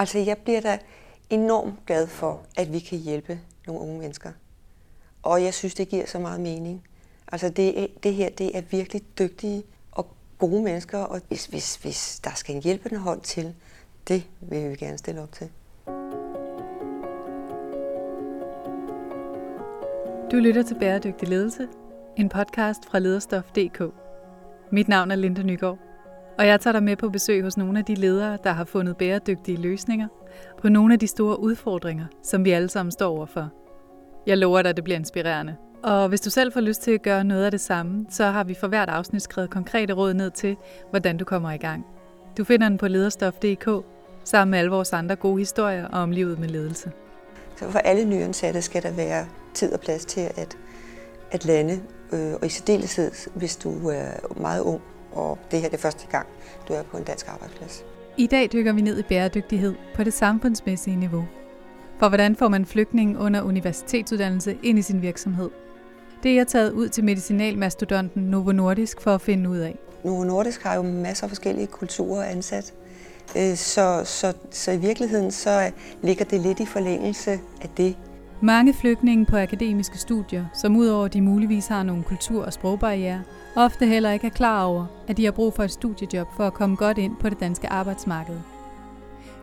Altså, jeg bliver da enormt glad for, at vi kan hjælpe nogle unge mennesker. Og jeg synes, det giver så meget mening. Altså, det, det her, det er virkelig dygtige og gode mennesker, og hvis, hvis, hvis der skal en hjælpende hånd til, det vil vi gerne stille op til. Du lytter til Bæredygtig Ledelse, en podcast fra lederstof.dk. Mit navn er Linda Nygaard, og jeg tager dig med på besøg hos nogle af de ledere, der har fundet bæredygtige løsninger på nogle af de store udfordringer, som vi alle sammen står overfor. Jeg lover dig, at det bliver inspirerende. Og hvis du selv får lyst til at gøre noget af det samme, så har vi for hvert afsnit skrevet konkrete råd ned til, hvordan du kommer i gang. Du finder den på lederstof.dk, sammen med alle vores andre gode historier om livet med ledelse. Så for alle nyansatte skal der være tid og plads til at, at lande, øh, og i særdeleshed, hvis du er meget ung, og det her er det første gang, du er på en dansk arbejdsplads. I dag dykker vi ned i bæredygtighed på det samfundsmæssige niveau. For hvordan får man flygtningen under universitetsuddannelse ind i sin virksomhed? Det er jeg taget ud til medicinalmastodonten Novo Nordisk for at finde ud af. Novo Nordisk har jo masser af forskellige kulturer ansat, øh, så, så, så i virkeligheden så ligger det lidt i forlængelse af det. Mange flygtninge på akademiske studier, som udover de muligvis har nogle kultur- og sprogbarriere, ofte heller ikke er klar over, at de har brug for et studiejob for at komme godt ind på det danske arbejdsmarked.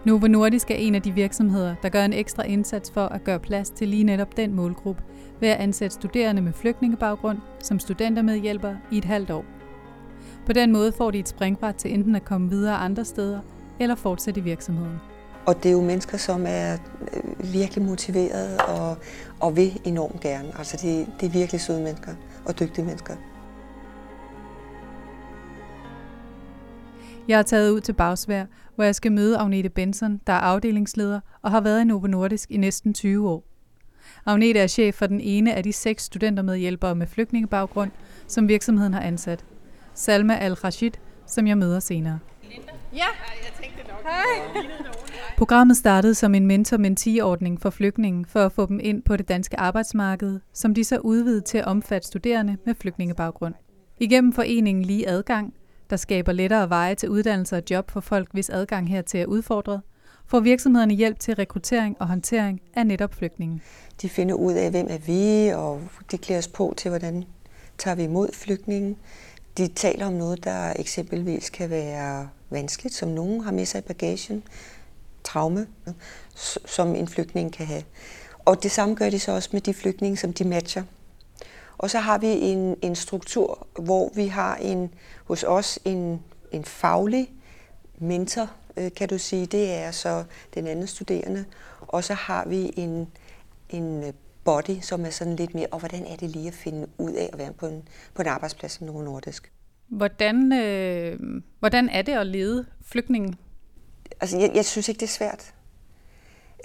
Novo Nordisk er en af de virksomheder, der gør en ekstra indsats for at gøre plads til lige netop den målgruppe, ved at ansætte studerende med flygtningebaggrund som studentermedhjælper i et halvt år. På den måde får de et springbræt til enten at komme videre andre steder, eller fortsætte i virksomheden. Og det er jo mennesker, som er øh, virkelig motiverede og, og vil enormt gerne. Altså det, det er virkelig søde mennesker og dygtige mennesker. Jeg er taget ud til Bagsvær, hvor jeg skal møde Agnete Benson, der er afdelingsleder og har været i Novo Nordisk i næsten 20 år. Agnete er chef for den ene af de seks studentermedhjælpere med flygtningebaggrund, som virksomheden har ansat. Salma Al-Rashid, som jeg møder senere. Ja, jeg tænkte nok. Hej. Programmet startede som en mentor-mentee-ordning for flygtninge for at få dem ind på det danske arbejdsmarked, som de så udvidede til at omfatte studerende med flygtningebaggrund. Igennem foreningen Lige Adgang der skaber lettere veje til uddannelse og job for folk, hvis adgang hertil er udfordret, får virksomhederne hjælp til rekruttering og håndtering af netop flygtninge. De finder ud af, hvem er vi, og de klæder os på til, hvordan tager vi imod flygtningen. De taler om noget, der eksempelvis kan være vanskeligt, som nogen har med sig i bagagen, traume, som en flygtning kan have. Og det samme gør de så også med de flygtninge, som de matcher. Og så har vi en, en struktur, hvor vi har en hos os en, en faglig mentor, øh, kan du sige. Det er så den anden studerende. Og så har vi en, en body, som er sådan lidt mere, og hvordan er det lige at finde ud af at være på en, på en arbejdsplads som Novo Nordisk? Hvordan, øh, hvordan er det at lede flygtningen? Altså, jeg, jeg synes ikke, det er svært.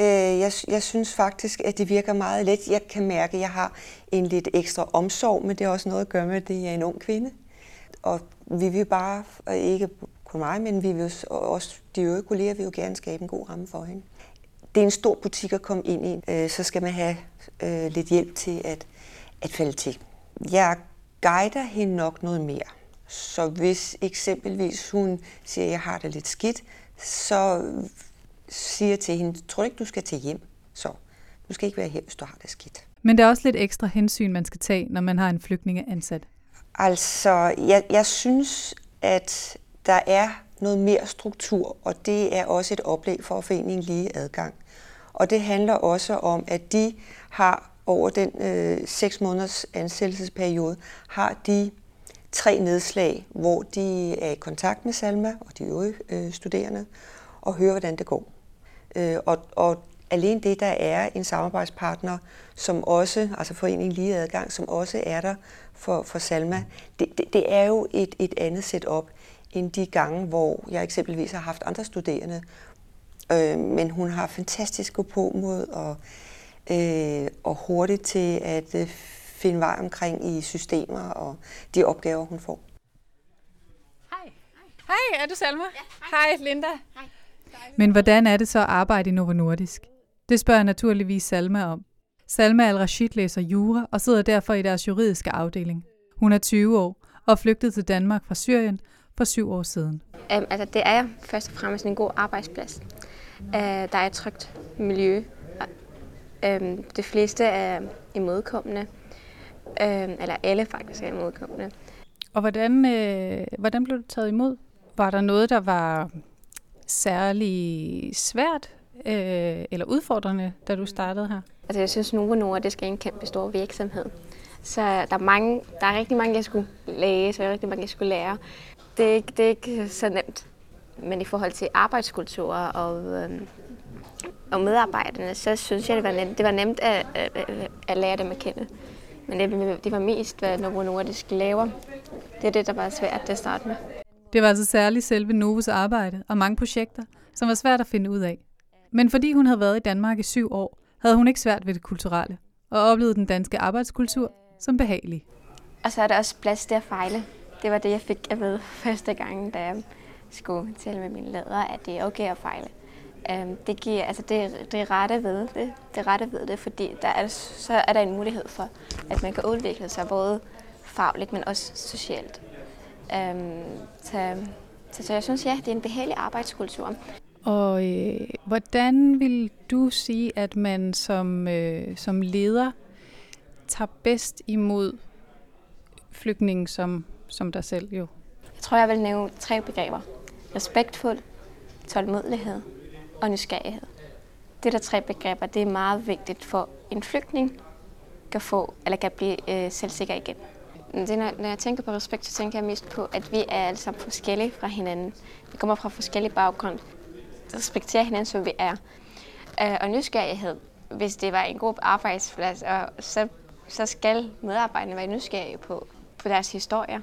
Øh, jeg, jeg synes faktisk, at det virker meget let. Jeg kan mærke, at jeg har en lidt ekstra omsorg, men det har også noget at gøre med, at det er en ung kvinde. Og vi vil bare, ikke kun mig, men vi vil også, de øvrige kolleger vil jo gerne skabe en god ramme for hende. Det er en stor butik at komme ind i, øh, så skal man have øh, lidt hjælp til at, at falde til. Jeg guider hende nok noget mere. Så hvis eksempelvis hun siger, at jeg har det lidt skidt, så siger jeg til hende, tror du ikke, du skal til hjem? Så du skal ikke være her, hvis du har det skidt. Men der er også lidt ekstra hensyn, man skal tage, når man har en flygtninge ansat. Altså, jeg, jeg synes, at der er noget mere struktur, og det er også et oplæg for foreningen lige adgang. Og det handler også om, at de har over den øh, 6 måneders ansættelsesperiode, har de tre nedslag, hvor de er i kontakt med Salma og de øvrige øh, studerende, og hører, hvordan det går. Øh, og, og alene det, der er en samarbejdspartner, som også, altså Foreningen Lige Adgang, som også er der for, for Salma, det, det, det er jo et, et andet setup end de gange, hvor jeg eksempelvis har haft andre studerende. Øh, men hun har fantastisk gå på mod og, øh, og hurtigt til at øh, finde vej omkring i systemer og de opgaver, hun får. Hej. Hej, er du Salma? Ja, hej. hej, Linda. Hej. Men hvordan er det så at arbejde i Novo Nordisk? Det spørger jeg naturligvis Salma om. Salma Al-Rashid læser jura og sidder derfor i deres juridiske afdeling. Hun er 20 år og flygtet til Danmark fra Syrien for syv år siden. Um, altså, det er først og fremmest en god arbejdsplads. Uh, der er et trygt miljø. Uh, de fleste er imodkommende. Uh, eller alle faktisk er imodkommende. Og hvordan, øh, hvordan blev du taget imod? Var der noget, der var særlig svært øh, eller udfordrende, da du startede her? Altså jeg synes, Novo Nordisk er en kæmpe stor virksomhed. Så der er, mange, der er rigtig mange, jeg skulle læse, og rigtig mange, jeg skulle lære. Det er, ikke, det er ikke så nemt. Men i forhold til arbejdskultur og, øh, og medarbejderne, så synes jeg, det var nemt, det var nemt at, at, at lære dem at kende. Men det, det var mest, hvad Novo Nordisk laver. Det er det, der var svært at starte med. Det var altså særligt selve Novos arbejde og mange projekter, som var svært at finde ud af. Men fordi hun havde været i Danmark i syv år, havde hun ikke svært ved det kulturelle, og oplevede den danske arbejdskultur som behagelig. Og så er der også plads til at fejle. Det var det, jeg fik at vide første gang, da jeg skulle tale med min ledere, at det er okay at fejle. Øhm, det, giver, altså det, det er rette ved det, det rette ved det, fordi der er, så er der en mulighed for, at man kan udvikle sig både fagligt, men også socialt. Øhm, så, så jeg synes, ja, det er en behagelig arbejdskultur. Og øh, hvordan vil du sige, at man som, øh, som leder tager bedst imod flygtningen som, som dig selv jo? Jeg tror, jeg vil nævne tre begreber. Respektfuld, tålmodighed og nysgerrighed. Det der tre begreber, det er meget vigtigt for en flygtning kan få, eller kan blive øh, selvsikker igen. Det, når, når jeg tænker på respekt, så tænker jeg mest på, at vi er alle sammen forskellige fra hinanden. Vi kommer fra forskellige baggrund respektere hinanden, som vi er. Øh, og nysgerrighed, hvis det var en god arbejdsplads, og så, så skal medarbejderne være nysgerrige på, på deres historier.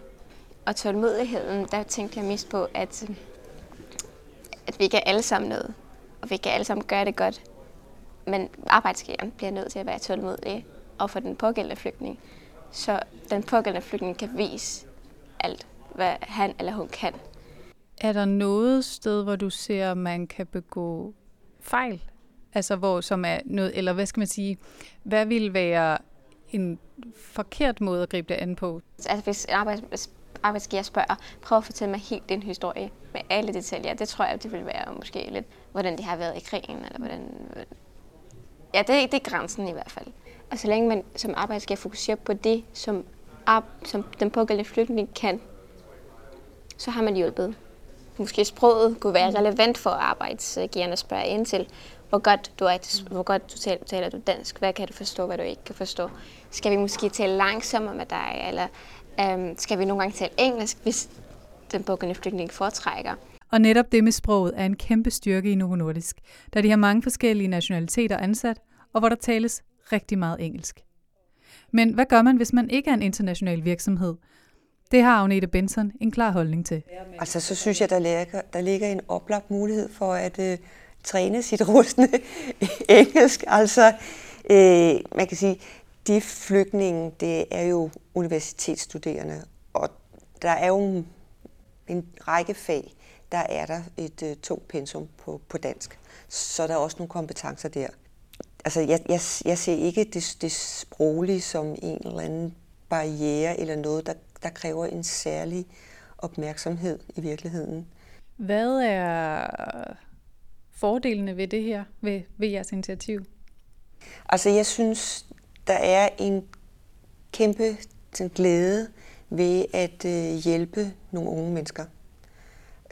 Og tålmodigheden, der tænkte jeg mest på, at, at vi kan alle sammen noget og vi kan alle sammen gøre det godt. Men arbejdsgiveren bliver nødt til at være tålmodig og for den pågældende flygtning. Så den pågældende flygtning kan vise alt, hvad han eller hun kan. Er der noget sted, hvor du ser, at man kan begå fejl? Altså hvor som er noget, eller hvad skal man sige, hvad vil være en forkert måde at gribe det an på? Altså hvis en arbejds, arbejdsgiver spørger, prøv at fortælle mig helt din historie med alle detaljer. Det tror jeg, det vil være måske lidt, hvordan det har været i krigen, eller hvordan... Ja, det, det er grænsen i hvert fald. Og så længe man som arbejdsgiver fokuserer på det, som, som den pågældende flygtning kan, så har man hjulpet. Måske sproget kunne være relevant for arbejdsgiverne at spørge ind til, hvor godt du er, hvor godt du taler, taler du dansk, hvad kan du forstå, hvad du ikke kan forstå. Skal vi måske tale langsommere med dig, eller øhm, skal vi nogle gange tale engelsk, hvis den bukkende flygtning foretrækker. Og netop det med sproget er en kæmpe styrke i Novo Nordisk, da de har mange forskellige nationaliteter ansat, og hvor der tales rigtig meget engelsk. Men hvad gør man, hvis man ikke er en international virksomhed? Det har Agnete Benson en klar holdning til. Altså, så synes jeg, der ligger, der ligger en oplagt mulighed for at øh, træne sit rustne engelsk. Altså, øh, man kan sige, de flygtninge, det er jo universitetsstuderende, og der er jo en række fag, der er der et øh, tungt pensum på, på dansk. Så der er også nogle kompetencer der. Altså, jeg, jeg, jeg ser ikke det, det sproglige som en eller anden barriere eller noget, der, der kræver en særlig opmærksomhed i virkeligheden. Hvad er fordelene ved det her, ved, ved jeres initiativ? Altså, jeg synes, der er en kæmpe sådan, glæde ved at øh, hjælpe nogle unge mennesker.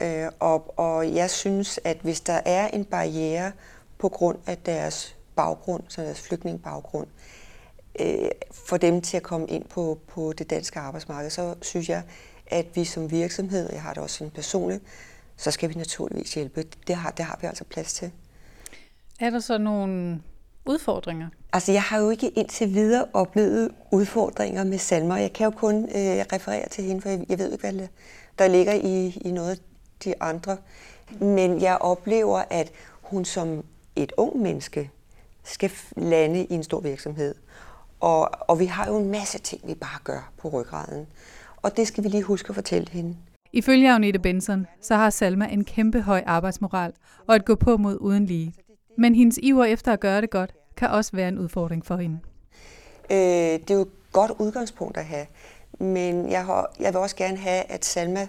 Øh, og, og jeg synes, at hvis der er en barriere på grund af deres baggrund, så deres flygtningbaggrund, øh, for dem til at komme ind på, på det danske arbejdsmarked, så synes jeg, at vi som virksomhed, jeg har det også sådan personligt, så skal vi naturligvis hjælpe. Det har, det har vi altså plads til. Er der så nogle udfordringer? Altså, jeg har jo ikke indtil videre oplevet udfordringer med Salma. Jeg kan jo kun øh, referere til hende, for jeg, jeg ved ikke, hvad der ligger i, i noget af de andre. Men jeg oplever, at hun som et ung menneske skal lande i en stor virksomhed. Og, og vi har jo en masse ting, vi bare gør på ryggraden. Og det skal vi lige huske at fortælle hende. Ifølge Agnete Benson, så har Salma en kæmpe høj arbejdsmoral og at gå på mod uden lige. Men hendes iver efter at gøre det godt, kan også være en udfordring for hende. Øh, det er jo et godt udgangspunkt at have, men jeg, har, jeg vil også gerne have, at Salma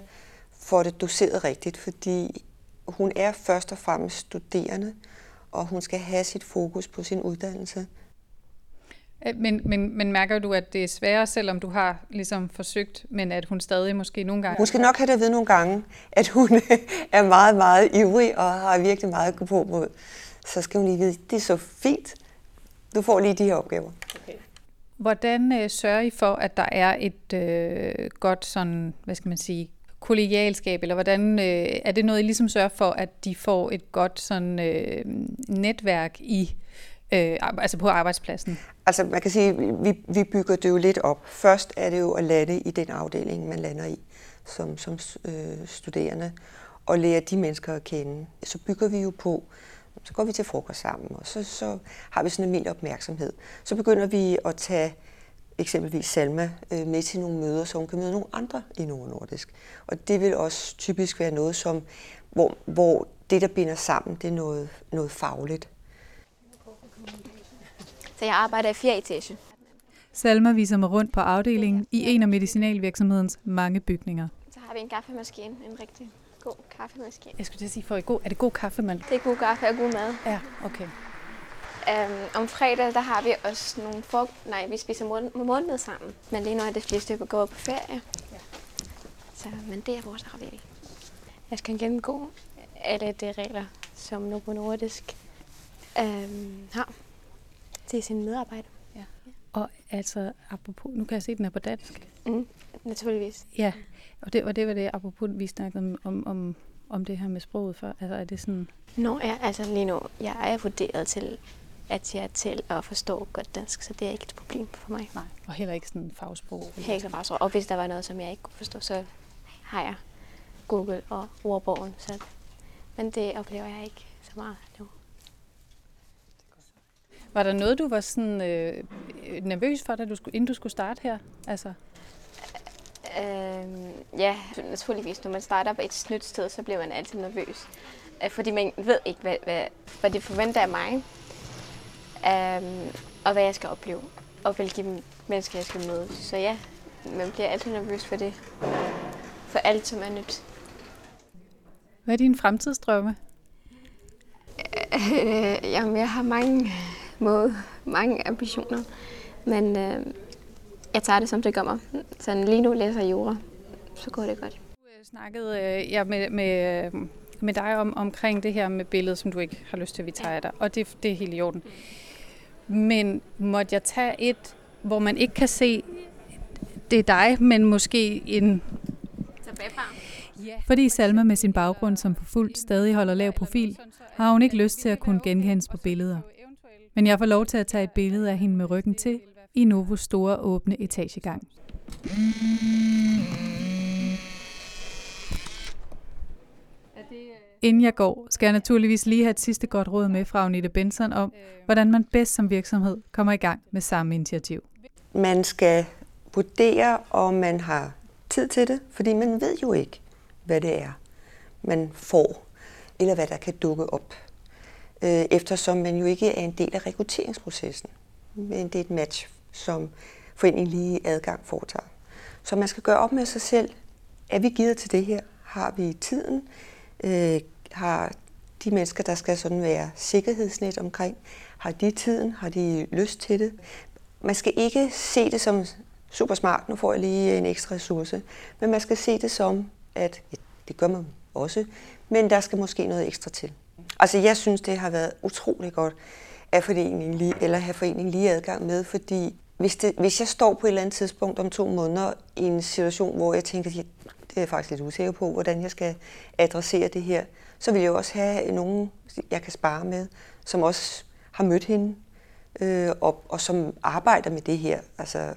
får det doseret rigtigt, fordi hun er først og fremmest studerende, og hun skal have sit fokus på sin uddannelse. Øh, men, men, men mærker du, at det er sværere, selvom du har ligesom forsøgt, men at hun stadig måske nogle gange... Hun skal nok have det at vide nogle gange, at hun er meget, meget ivrig og har virkelig meget at gå på mod. Så skal hun lige vide, det er så fint. Du får lige de her opgaver. Okay. Hvordan øh, sørger I for, at der er et øh, godt sådan, hvad skal man sige, kollegialskab, eller hvordan øh, er det noget, I ligesom sørger for, at de får et godt sådan øh, netværk i øh, altså på arbejdspladsen? Altså man kan sige, vi, vi bygger det jo lidt op. Først er det jo at lande i den afdeling, man lander i som, som øh, studerende, og lære de mennesker at kende. Så bygger vi jo på, så går vi til frokost sammen, og så, så har vi sådan en mild opmærksomhed. Så begynder vi at tage eksempelvis Salma øh, med til nogle møder, så hun kan møde nogle andre i Novo Nordisk. Og det vil også typisk være noget, som, hvor, hvor det, der binder sammen, det er noget, noget fagligt. Så jeg arbejder i fjerde etage. Salma viser mig rundt på afdelingen i en af medicinalvirksomhedens mange bygninger. Så har vi en kaffemaskine, en rigtig god kaffemaskine. Jeg skulle til at sige, for I god, er det god kaffe, man? Det er god kaffe og god mad. Ja, okay. Um, om fredag, der har vi også nogle for... Nej, vi spiser morgenmad sammen. Men lige nu er det flere stykker går på ferie. Ja. Så, men det er vores afdeling. Jeg skal gennemgå alle de regler, som Novo Nordisk um, har til sine medarbejdere. Ja. Og altså, apropos, nu kan jeg se, at den er på dansk. Mm, naturligvis. Ja, og det, og det var det, apropos, vi snakkede om, om, om det her med sproget før. Altså, er det sådan... Nå, ja, altså lige nu, jeg er vurderet til at jeg er til at forstå godt dansk, så det er ikke et problem for mig. Nej, og heller ikke sådan fagsprog. Heller ikke fagsprog. Og hvis der var noget, som jeg ikke kunne forstå, så har jeg Google og ordbogen. Så, men det oplever jeg ikke så meget nu. Var der noget, du var sådan øh, nervøs for, da du skulle, inden du skulle starte her? Altså? Øh, ja, naturligvis. Når man starter på et nyt sted, så bliver man altid nervøs. Øh, fordi man ved ikke, hvad, hvad, hvad det forventer af mig. Øh, og hvad jeg skal opleve. Og hvilke mennesker jeg skal møde. Så ja, man bliver altid nervøs for det. For alt, som er nyt. Hvad er dine fremtidsdrømme? Øh, jamen, jeg har mange måde mange ambitioner. Men øh, jeg tager det, som det kommer. Så lige nu læser jeg jura, så går det godt. Du snakkede øh, ja, med, med, øh, med dig om, omkring det her med billedet, som du ikke har lyst til, at vi tager af dig. Og det, det er helt i orden. Men måtte jeg tage et, hvor man ikke kan se, det er dig, men måske en... Fordi Salma med sin baggrund som på fuldt stadig holder lav profil, har hun ikke lyst til at kunne genkendes på billeder. Men jeg får lov til at tage et billede af hende med ryggen til i Novos store åbne etagegang. Inden jeg går, skal jeg naturligvis lige have et sidste godt råd med fra Agnete Benson om, hvordan man bedst som virksomhed kommer i gang med samme initiativ. Man skal vurdere, om man har tid til det, fordi man ved jo ikke, hvad det er, man får, eller hvad der kan dukke op øh, eftersom man jo ikke er en del af rekrutteringsprocessen. Men det er et match, som foreningen lige adgang foretager. Så man skal gøre op med sig selv, er vi givet til det her? Har vi tiden? Øh, har de mennesker, der skal sådan være sikkerhedsnet omkring, har de tiden? Har de lyst til det? Man skal ikke se det som super smart, nu får jeg lige en ekstra ressource, men man skal se det som, at ja, det gør man også, men der skal måske noget ekstra til. Altså jeg synes, det har været utrolig godt at foreningen lige, eller have foreningen lige adgang med, fordi hvis, det, hvis jeg står på et eller andet tidspunkt om to måneder i en situation, hvor jeg tænker, det er jeg faktisk lidt usikker på, hvordan jeg skal adressere det her, så vil jeg også have nogen, jeg kan spare med, som også har mødt hende, øh, og, og som arbejder med det her altså,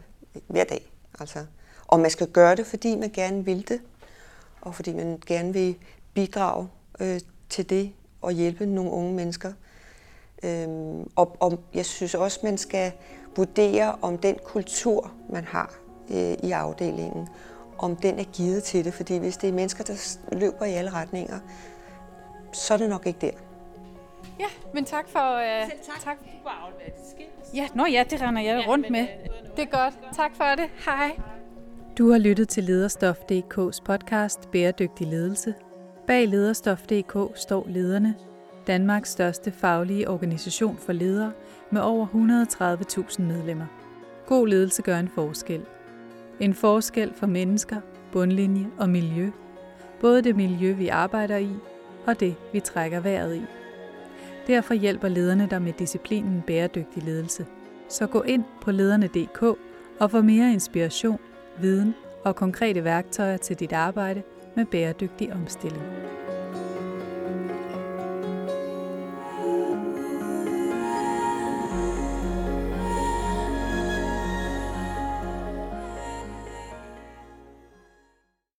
hver dag. Altså. Og man skal gøre det, fordi man gerne vil det, og fordi man gerne vil bidrage øh, til det, at hjælpe nogle unge mennesker. Øhm, og, og jeg synes også, man skal vurdere, om den kultur, man har øh, i afdelingen, om den er givet til det. Fordi hvis det er mennesker, der løber i alle retninger, så er det nok ikke der. Ja, men tak for... Øh, Selv tak. tak. Var afleveret til Ja, nå ja, det render jeg ja, rundt men, med. Øh, det er godt. Tak for det. Hej. Du har lyttet til Lederstof.dk's podcast Bæredygtig Ledelse. Bag Lederstof.dk står lederne Danmarks største faglige organisation for ledere med over 130.000 medlemmer. God ledelse gør en forskel. En forskel for mennesker, bundlinje og miljø. Både det miljø, vi arbejder i, og det, vi trækker vejret i. Derfor hjælper lederne dig med disciplinen bæredygtig ledelse. Så gå ind på lederne.dk og få mere inspiration, viden og konkrete værktøjer til dit arbejde med bæredygtig omstilling.